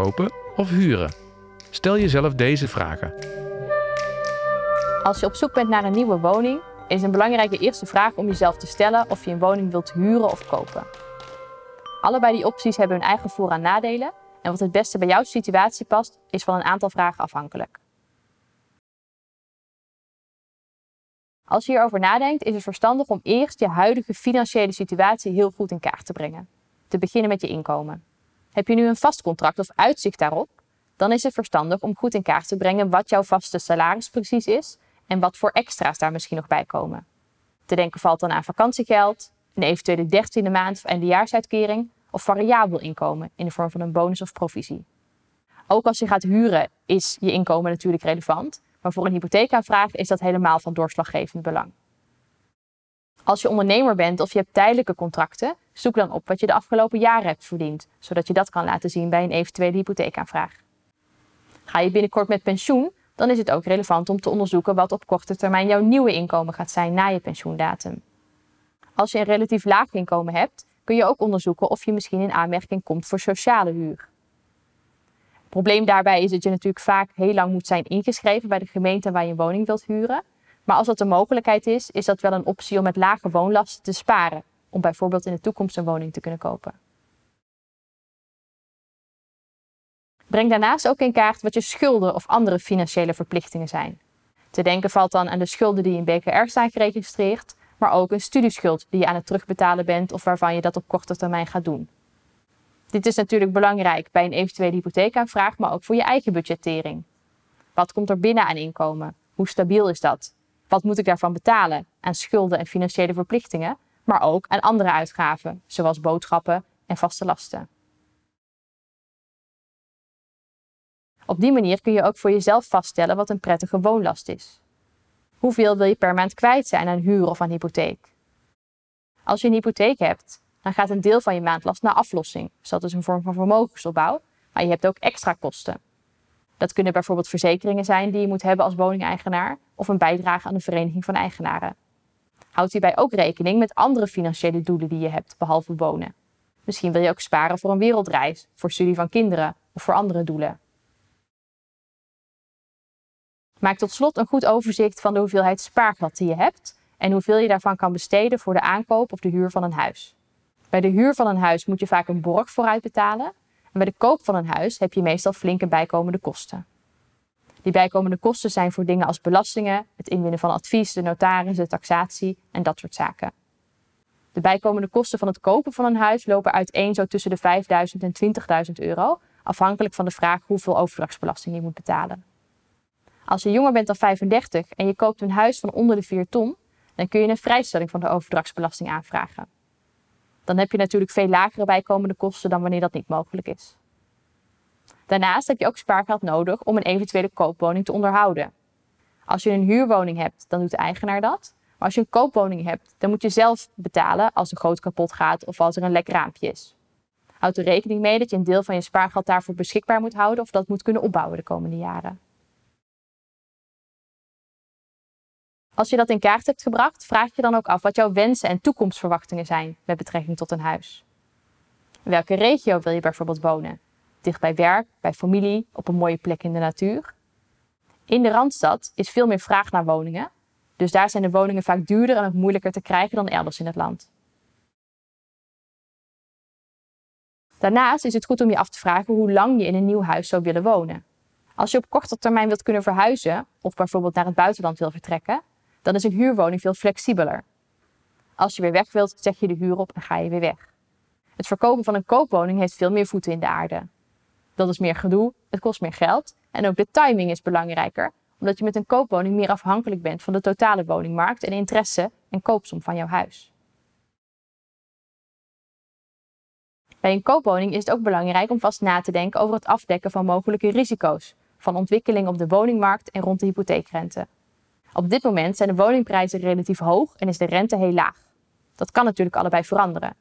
kopen of huren? Stel jezelf deze vragen. Als je op zoek bent naar een nieuwe woning, is een belangrijke eerste vraag om jezelf te stellen of je een woning wilt huren of kopen. Allebei die opties hebben hun eigen voor- en nadelen en wat het beste bij jouw situatie past, is van een aantal vragen afhankelijk. Als je hierover nadenkt, is het verstandig om eerst je huidige financiële situatie heel goed in kaart te brengen. Te beginnen met je inkomen. Heb je nu een vast contract of uitzicht daarop? Dan is het verstandig om goed in kaart te brengen wat jouw vaste salaris precies is en wat voor extra's daar misschien nog bij komen. Te denken valt dan aan vakantiegeld, een eventuele dertiende maand of eindejaarsuitkering of variabel inkomen in de vorm van een bonus of provisie. Ook als je gaat huren is je inkomen natuurlijk relevant, maar voor een hypotheekaanvraag is dat helemaal van doorslaggevend belang. Als je ondernemer bent of je hebt tijdelijke contracten, zoek dan op wat je de afgelopen jaren hebt verdiend, zodat je dat kan laten zien bij een eventuele hypotheekaanvraag. Ga je binnenkort met pensioen, dan is het ook relevant om te onderzoeken wat op korte termijn jouw nieuwe inkomen gaat zijn na je pensioendatum. Als je een relatief laag inkomen hebt, kun je ook onderzoeken of je misschien in aanmerking komt voor sociale huur. Het probleem daarbij is dat je natuurlijk vaak heel lang moet zijn ingeschreven bij de gemeente waar je een woning wilt huren. Maar als dat een mogelijkheid is, is dat wel een optie om met lage woonlasten te sparen, om bijvoorbeeld in de toekomst een woning te kunnen kopen. Breng daarnaast ook in kaart wat je schulden of andere financiële verplichtingen zijn. Te denken valt dan aan de schulden die in BKR staan geregistreerd, maar ook een studieschuld die je aan het terugbetalen bent of waarvan je dat op korte termijn gaat doen. Dit is natuurlijk belangrijk bij een eventuele hypotheekaanvraag, maar ook voor je eigen budgettering. Wat komt er binnen aan inkomen? Hoe stabiel is dat? Wat moet ik daarvan betalen aan schulden en financiële verplichtingen, maar ook aan andere uitgaven, zoals boodschappen en vaste lasten? Op die manier kun je ook voor jezelf vaststellen wat een prettige woonlast is. Hoeveel wil je per maand kwijt zijn aan huur of aan hypotheek? Als je een hypotheek hebt, dan gaat een deel van je maandlast naar aflossing. Dus dat is een vorm van vermogensopbouw, maar je hebt ook extra kosten. Dat kunnen bijvoorbeeld verzekeringen zijn die je moet hebben als woningeigenaar of een bijdrage aan de vereniging van eigenaren. Houd hierbij ook rekening met andere financiële doelen die je hebt, behalve wonen. Misschien wil je ook sparen voor een wereldreis, voor studie van kinderen of voor andere doelen. Maak tot slot een goed overzicht van de hoeveelheid spaargeld die je hebt en hoeveel je daarvan kan besteden voor de aankoop of de huur van een huis. Bij de huur van een huis moet je vaak een borg vooruit betalen en bij de koop van een huis heb je meestal flinke bijkomende kosten. Die bijkomende kosten zijn voor dingen als belastingen, het inwinnen van advies, de notaris, de taxatie en dat soort zaken. De bijkomende kosten van het kopen van een huis lopen uiteen zo tussen de 5.000 en 20.000 euro, afhankelijk van de vraag hoeveel overdrachtsbelasting je moet betalen. Als je jonger bent dan 35 en je koopt een huis van onder de 4 ton, dan kun je een vrijstelling van de overdrachtsbelasting aanvragen. Dan heb je natuurlijk veel lagere bijkomende kosten dan wanneer dat niet mogelijk is. Daarnaast heb je ook spaargeld nodig om een eventuele koopwoning te onderhouden. Als je een huurwoning hebt, dan doet de eigenaar dat. Maar als je een koopwoning hebt, dan moet je zelf betalen als de goot kapot gaat of als er een lek raampje is. Houd er rekening mee dat je een deel van je spaargeld daarvoor beschikbaar moet houden of dat moet kunnen opbouwen de komende jaren. Als je dat in kaart hebt gebracht, vraag je dan ook af wat jouw wensen en toekomstverwachtingen zijn met betrekking tot een huis. In welke regio wil je bijvoorbeeld wonen? Dicht bij werk, bij familie, op een mooie plek in de natuur? In de Randstad is veel meer vraag naar woningen, dus daar zijn de woningen vaak duurder en ook moeilijker te krijgen dan elders in het land. Daarnaast is het goed om je af te vragen hoe lang je in een nieuw huis zou willen wonen. Als je op korte termijn wilt kunnen verhuizen of bijvoorbeeld naar het buitenland wil vertrekken, dan is een huurwoning veel flexibeler. Als je weer weg wilt, zeg je de huur op en ga je weer weg. Het verkopen van een koopwoning heeft veel meer voeten in de aarde. Dat is meer gedoe, het kost meer geld en ook de timing is belangrijker, omdat je met een koopwoning meer afhankelijk bent van de totale woningmarkt en interesse en koopsom van jouw huis. Bij een koopwoning is het ook belangrijk om vast na te denken over het afdekken van mogelijke risico's van ontwikkeling op de woningmarkt en rond de hypotheekrente. Op dit moment zijn de woningprijzen relatief hoog en is de rente heel laag. Dat kan natuurlijk allebei veranderen.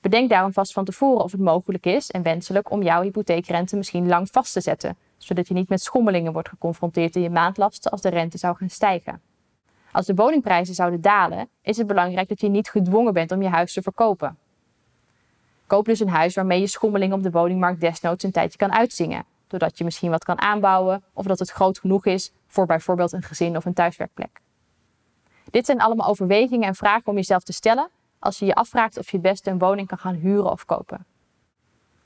Bedenk daarom vast van tevoren of het mogelijk is en wenselijk om jouw hypotheekrente misschien lang vast te zetten, zodat je niet met schommelingen wordt geconfronteerd in je maandlasten als de rente zou gaan stijgen. Als de woningprijzen zouden dalen, is het belangrijk dat je niet gedwongen bent om je huis te verkopen. Koop dus een huis waarmee je schommeling op de woningmarkt desnoods een tijdje kan uitzingen. Doordat je misschien wat kan aanbouwen of dat het groot genoeg is voor bijvoorbeeld een gezin of een thuiswerkplek. Dit zijn allemaal overwegingen en vragen om jezelf te stellen als je je afvraagt of je het beste een woning kan gaan huren of kopen.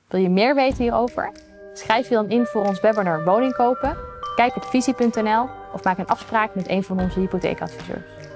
Wil je meer weten hierover? Schrijf je dan in voor ons webinar Woning kopen. Kijk op visie.nl of maak een afspraak met een van onze hypotheekadviseurs.